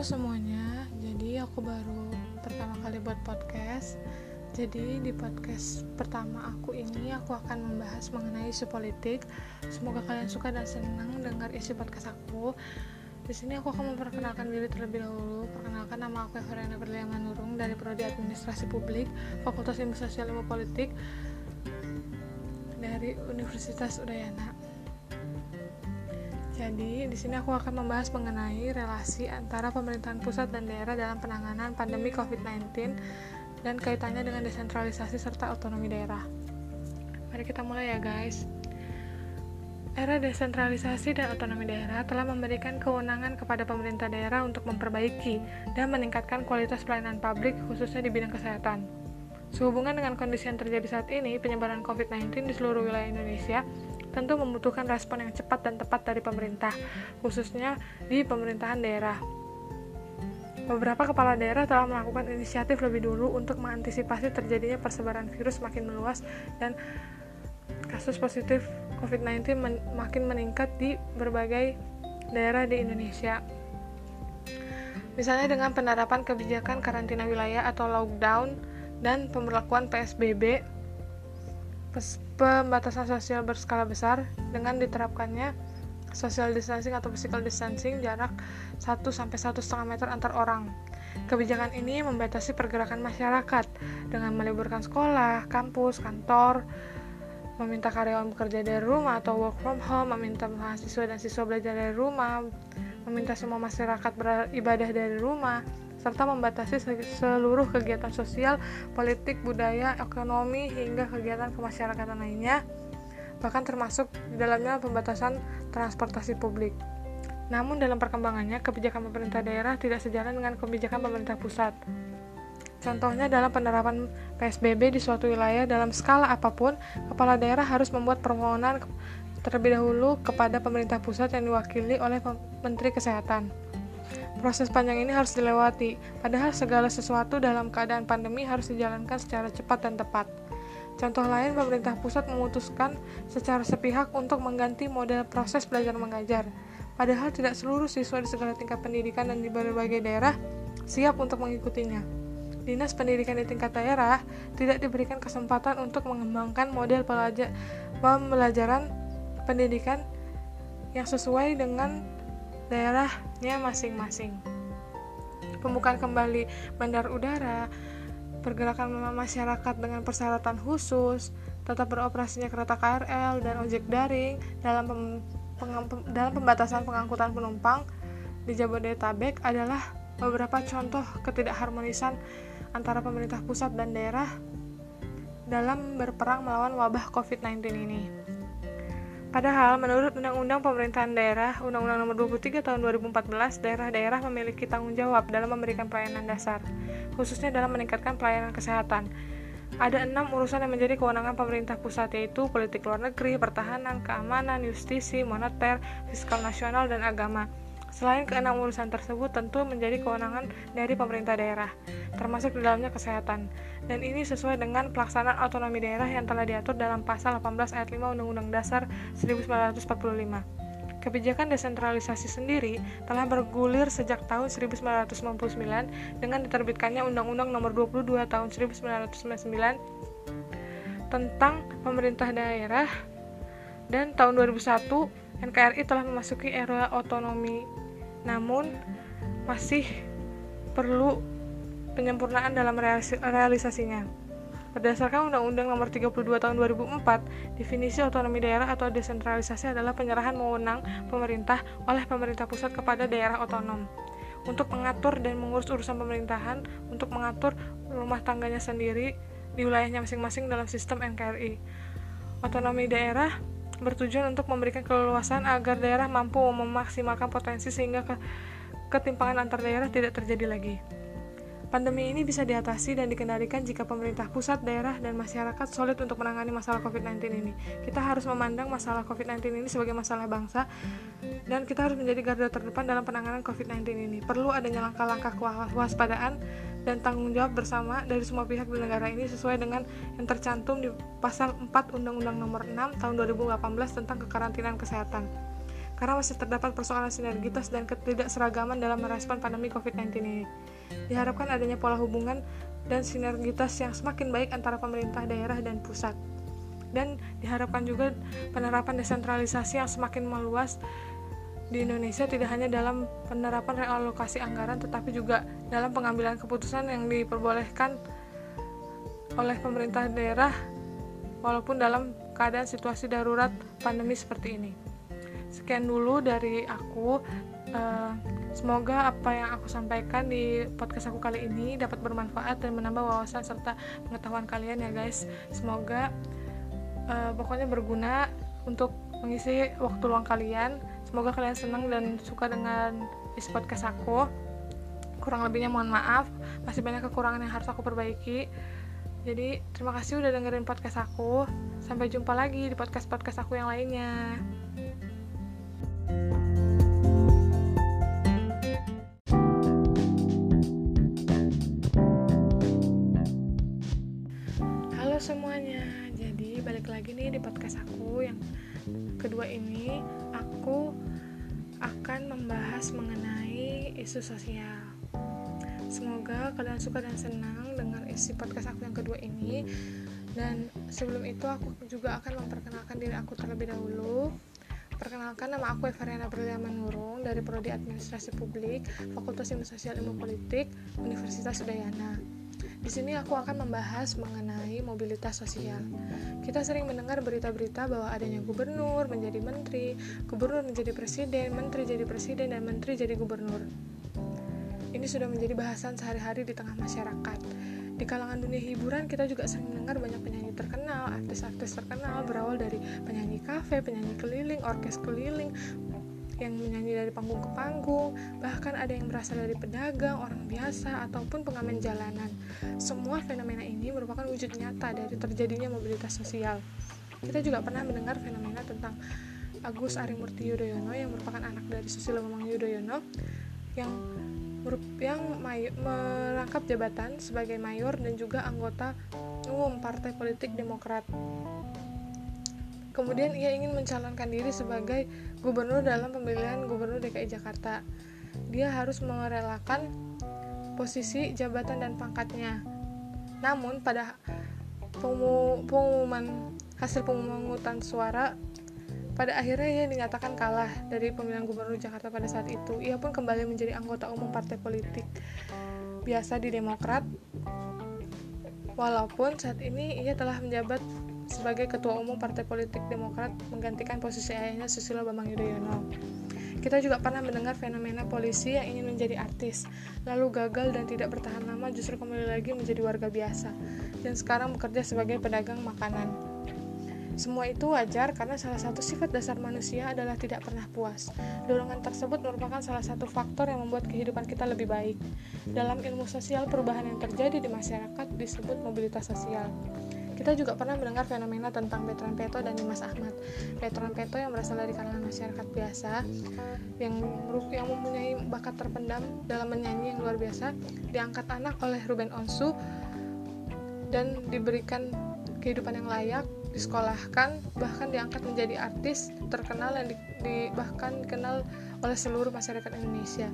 Halo semuanya, jadi aku baru pertama kali buat podcast. Jadi di podcast pertama aku ini aku akan membahas mengenai isu politik. Semoga kalian suka dan senang dengar isi podcast aku. Di sini aku akan memperkenalkan diri terlebih dahulu. Perkenalkan nama aku Evariana Berlian Manurung dari Prodi Administrasi Publik, Fakultas Ilmu Sosial Ilmu Politik dari Universitas Udayana. Jadi, di sini aku akan membahas mengenai relasi antara pemerintahan pusat dan daerah dalam penanganan pandemi COVID-19 dan kaitannya dengan desentralisasi serta otonomi daerah. Mari kita mulai ya, guys. Era desentralisasi dan otonomi daerah telah memberikan kewenangan kepada pemerintah daerah untuk memperbaiki dan meningkatkan kualitas pelayanan publik, khususnya di bidang kesehatan. Sehubungan dengan kondisi yang terjadi saat ini, penyebaran COVID-19 di seluruh wilayah Indonesia tentu membutuhkan respon yang cepat dan tepat dari pemerintah, khususnya di pemerintahan daerah. Beberapa kepala daerah telah melakukan inisiatif lebih dulu untuk mengantisipasi terjadinya persebaran virus makin meluas dan kasus positif COVID-19 men makin meningkat di berbagai daerah di Indonesia. Misalnya dengan penerapan kebijakan karantina wilayah atau lockdown dan pemberlakuan PSBB pembatasan sosial berskala besar dengan diterapkannya social distancing atau physical distancing jarak 1 sampai 1,5 meter antar orang. Kebijakan ini membatasi pergerakan masyarakat dengan meliburkan sekolah, kampus, kantor, meminta karyawan bekerja dari rumah atau work from home, meminta mahasiswa dan siswa belajar dari rumah, meminta semua masyarakat beribadah dari rumah, serta membatasi seluruh kegiatan sosial, politik, budaya, ekonomi, hingga kegiatan kemasyarakatan lainnya, bahkan termasuk di dalamnya pembatasan transportasi publik. Namun dalam perkembangannya, kebijakan pemerintah daerah tidak sejalan dengan kebijakan pemerintah pusat. Contohnya dalam penerapan PSBB di suatu wilayah dalam skala apa pun, kepala daerah harus membuat permohonan terlebih dahulu kepada pemerintah pusat yang diwakili oleh Menteri Kesehatan. Proses panjang ini harus dilewati, padahal segala sesuatu dalam keadaan pandemi harus dijalankan secara cepat dan tepat. Contoh lain, pemerintah pusat memutuskan secara sepihak untuk mengganti model proses belajar mengajar. Padahal tidak seluruh siswa di segala tingkat pendidikan dan di berbagai daerah siap untuk mengikutinya. Dinas Pendidikan di tingkat daerah tidak diberikan kesempatan untuk mengembangkan model pembelajaran pendidikan yang sesuai dengan daerahnya masing-masing. Pembukaan kembali bandar udara, pergerakan masyarakat dengan persyaratan khusus, tetap beroperasinya kereta KRL dan ojek daring dalam pem, peng, dalam pembatasan pengangkutan penumpang di Jabodetabek adalah beberapa contoh ketidakharmonisan antara pemerintah pusat dan daerah dalam berperang melawan wabah COVID-19 ini. Padahal menurut Undang-Undang Pemerintahan Daerah Undang-Undang Nomor 23 Tahun 2014, daerah-daerah memiliki tanggung jawab dalam memberikan pelayanan dasar, khususnya dalam meningkatkan pelayanan kesehatan. Ada enam urusan yang menjadi kewenangan pemerintah pusat yaitu politik luar negeri, pertahanan, keamanan, justisi, moneter, fiskal nasional, dan agama. Selain keenam urusan tersebut tentu menjadi kewenangan dari pemerintah daerah, termasuk di dalamnya kesehatan. Dan ini sesuai dengan pelaksanaan otonomi daerah yang telah diatur dalam pasal 18 ayat 5 Undang-Undang Dasar 1945. Kebijakan desentralisasi sendiri telah bergulir sejak tahun 1999 dengan diterbitkannya Undang-Undang Nomor 22 Tahun 1999 tentang pemerintah daerah dan tahun 2001 NKRI telah memasuki era otonomi namun masih perlu penyempurnaan dalam realisasinya. Berdasarkan Undang-Undang Nomor 32 Tahun 2004, definisi otonomi daerah atau desentralisasi adalah penyerahan wewenang pemerintah oleh pemerintah pusat kepada daerah otonom untuk mengatur dan mengurus urusan pemerintahan, untuk mengatur rumah tangganya sendiri di wilayahnya masing-masing dalam sistem NKRI. Otonomi daerah bertujuan untuk memberikan keleluasan agar daerah mampu memaksimalkan potensi sehingga ke ketimpangan antar daerah tidak terjadi lagi. Pandemi ini bisa diatasi dan dikendalikan jika pemerintah pusat, daerah, dan masyarakat solid untuk menangani masalah COVID-19 ini. Kita harus memandang masalah COVID-19 ini sebagai masalah bangsa, dan kita harus menjadi garda terdepan dalam penanganan COVID-19 ini. Perlu adanya langkah-langkah kewaspadaan dan tanggung jawab bersama dari semua pihak di negara ini sesuai dengan yang tercantum di pasal 4 Undang-Undang Nomor 6 Tahun 2018 tentang kekarantinaan kesehatan. karena masih terdapat persoalan sinergitas dan ketidakseragaman dalam merespon pandemi COVID-19 ini. Diharapkan adanya pola hubungan dan sinergitas yang semakin baik antara pemerintah daerah dan pusat. Dan diharapkan juga penerapan desentralisasi yang semakin meluas di Indonesia tidak hanya dalam penerapan realokasi anggaran tetapi juga dalam pengambilan keputusan yang diperbolehkan oleh pemerintah daerah walaupun dalam keadaan situasi darurat pandemi seperti ini. Sekian dulu dari aku. Uh, semoga apa yang aku sampaikan di podcast aku kali ini dapat bermanfaat dan menambah wawasan serta pengetahuan kalian ya guys. Semoga uh, pokoknya berguna untuk mengisi waktu luang kalian. Semoga kalian senang dan suka dengan isi podcast aku. Kurang lebihnya mohon maaf. Masih banyak kekurangan yang harus aku perbaiki. Jadi terima kasih udah dengerin podcast aku. Sampai jumpa lagi di podcast-podcast aku yang lainnya podcast aku yang kedua ini aku akan membahas mengenai isu sosial. Semoga kalian suka dan senang dengan isi podcast aku yang kedua ini. Dan sebelum itu aku juga akan memperkenalkan diri aku terlebih dahulu. Perkenalkan nama aku Evariana Berlian Manurung dari Prodi Administrasi Publik, Fakultas Ilmu Sosial Ilmu Politik, Universitas Udayana. Di sini aku akan membahas mengenai mobilitas sosial. Kita sering mendengar berita-berita bahwa adanya gubernur menjadi menteri, gubernur menjadi presiden, menteri jadi presiden, dan menteri jadi gubernur. Ini sudah menjadi bahasan sehari-hari di tengah masyarakat. Di kalangan dunia hiburan, kita juga sering mendengar banyak penyanyi terkenal, artis-artis terkenal berawal dari penyanyi kafe, penyanyi keliling, orkes keliling, yang menyanyi dari panggung ke panggung, bahkan ada yang berasal dari pedagang, orang biasa, ataupun pengamen jalanan. Semua fenomena ini merupakan wujud nyata dari terjadinya mobilitas sosial. Kita juga pernah mendengar fenomena tentang Agus Arimurti Yudhoyono yang merupakan anak dari Susilo Bambang Yudhoyono yang yang merangkap jabatan sebagai mayor dan juga anggota umum Partai Politik Demokrat Kemudian ia ingin mencalonkan diri sebagai gubernur dalam pemilihan gubernur DKI Jakarta. Dia harus merelakan posisi jabatan dan pangkatnya. Namun pada pengumuman hasil pemungutan suara pada akhirnya ia dinyatakan kalah dari pemilihan gubernur Jakarta pada saat itu. Ia pun kembali menjadi anggota umum partai politik biasa di Demokrat. Walaupun saat ini ia telah menjabat sebagai Ketua Umum Partai Politik Demokrat menggantikan posisi ayahnya Susilo Bambang Yudhoyono. Kita juga pernah mendengar fenomena polisi yang ingin menjadi artis, lalu gagal dan tidak bertahan lama justru kembali lagi menjadi warga biasa, dan sekarang bekerja sebagai pedagang makanan. Semua itu wajar karena salah satu sifat dasar manusia adalah tidak pernah puas. Dorongan tersebut merupakan salah satu faktor yang membuat kehidupan kita lebih baik. Dalam ilmu sosial, perubahan yang terjadi di masyarakat disebut mobilitas sosial. Kita juga pernah mendengar fenomena tentang Betran Peto dan Dimas Ahmad. Betran Peto yang berasal dari kalangan masyarakat biasa yang yang mempunyai bakat terpendam dalam menyanyi yang luar biasa, diangkat anak oleh Ruben Onsu dan diberikan kehidupan yang layak, disekolahkan, bahkan diangkat menjadi artis terkenal yang di, di bahkan dikenal oleh seluruh masyarakat Indonesia.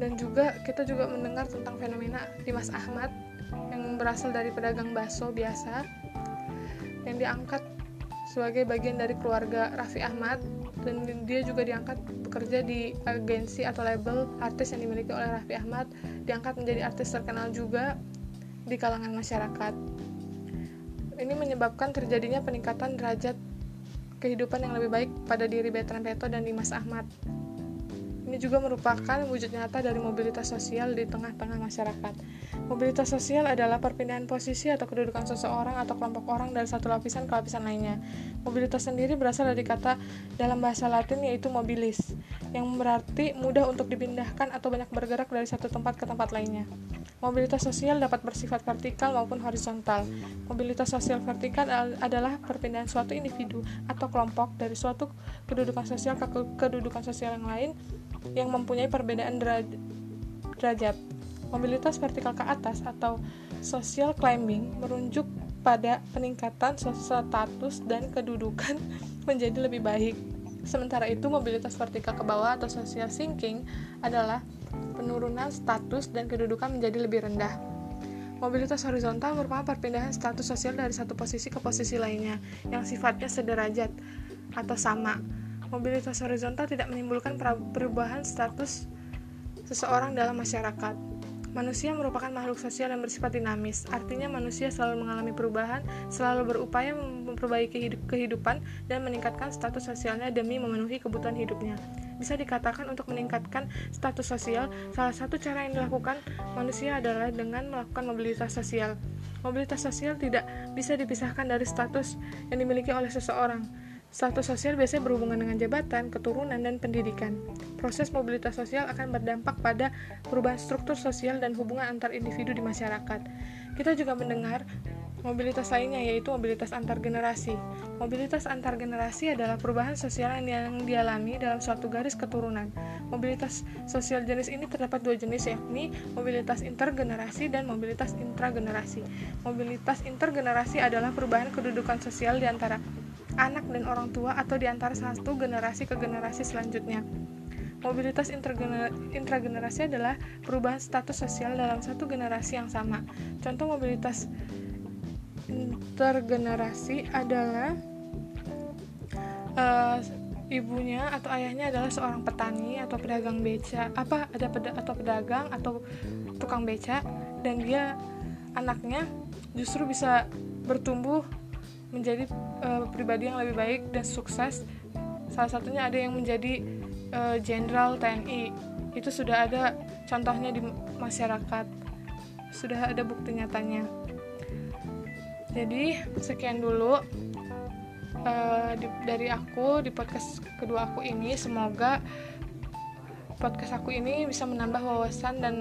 Dan juga kita juga mendengar tentang fenomena Dimas Ahmad berasal dari pedagang bakso biasa yang diangkat sebagai bagian dari keluarga Raffi Ahmad dan dia juga diangkat bekerja di agensi atau label artis yang dimiliki oleh Raffi Ahmad diangkat menjadi artis terkenal juga di kalangan masyarakat. Ini menyebabkan terjadinya peningkatan derajat kehidupan yang lebih baik pada diri Betran Peto dan Dimas Ahmad ini juga merupakan wujud nyata dari mobilitas sosial di tengah-tengah masyarakat. Mobilitas sosial adalah perpindahan posisi atau kedudukan seseorang atau kelompok orang dari satu lapisan ke lapisan lainnya. Mobilitas sendiri berasal dari kata dalam bahasa Latin yaitu mobilis, yang berarti mudah untuk dipindahkan atau banyak bergerak dari satu tempat ke tempat lainnya. Mobilitas sosial dapat bersifat vertikal maupun horizontal. Mobilitas sosial vertikal adalah perpindahan suatu individu atau kelompok dari suatu kedudukan sosial ke kedudukan sosial yang lain yang mempunyai perbedaan derajat. Mobilitas vertikal ke atas atau social climbing merujuk pada peningkatan status dan kedudukan menjadi lebih baik. Sementara itu, mobilitas vertikal ke bawah atau social sinking adalah penurunan status dan kedudukan menjadi lebih rendah. Mobilitas horizontal merupakan perpindahan status sosial dari satu posisi ke posisi lainnya yang sifatnya sederajat atau sama. Mobilitas horizontal tidak menimbulkan perubahan status seseorang dalam masyarakat. Manusia merupakan makhluk sosial yang bersifat dinamis, artinya manusia selalu mengalami perubahan, selalu berupaya memperbaiki kehidupan dan meningkatkan status sosialnya demi memenuhi kebutuhan hidupnya. Bisa dikatakan untuk meningkatkan status sosial, salah satu cara yang dilakukan manusia adalah dengan melakukan mobilitas sosial. Mobilitas sosial tidak bisa dipisahkan dari status yang dimiliki oleh seseorang. Status sosial biasanya berhubungan dengan jabatan, keturunan, dan pendidikan. Proses mobilitas sosial akan berdampak pada perubahan struktur sosial dan hubungan antar individu di masyarakat. Kita juga mendengar mobilitas lainnya yaitu mobilitas antar generasi. Mobilitas antar generasi adalah perubahan sosial yang dialami dalam suatu garis keturunan. Mobilitas sosial jenis ini terdapat dua jenis yakni mobilitas intergenerasi dan mobilitas intragenerasi. Mobilitas intergenerasi adalah perubahan kedudukan sosial di antara anak dan orang tua atau di antara satu generasi ke generasi selanjutnya. Mobilitas intragenerasi adalah perubahan status sosial dalam satu generasi yang sama. Contoh mobilitas intergenerasi adalah uh, ibunya atau ayahnya adalah seorang petani atau pedagang beca, apa ada peda atau pedagang atau tukang beca dan dia anaknya justru bisa bertumbuh menjadi uh, pribadi yang lebih baik dan sukses. Salah satunya ada yang menjadi eh, jenderal uh, TNI itu sudah ada contohnya di masyarakat. Sudah ada bukti nyatanya. Jadi sekian dulu uh, di, dari aku di podcast kedua aku ini. Semoga podcast aku ini bisa menambah wawasan dan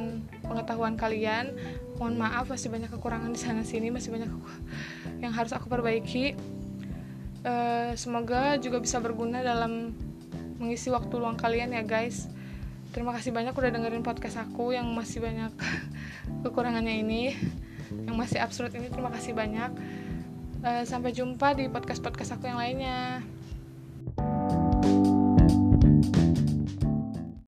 pengetahuan kalian mohon maaf masih banyak kekurangan di sana sini masih banyak yang harus aku perbaiki. Uh, semoga juga bisa berguna dalam mengisi waktu luang kalian ya guys. Terima kasih banyak udah dengerin podcast aku yang masih banyak kekurangannya ini yang masih absurd ini. Terima kasih banyak. Uh, sampai jumpa di podcast podcast aku yang lainnya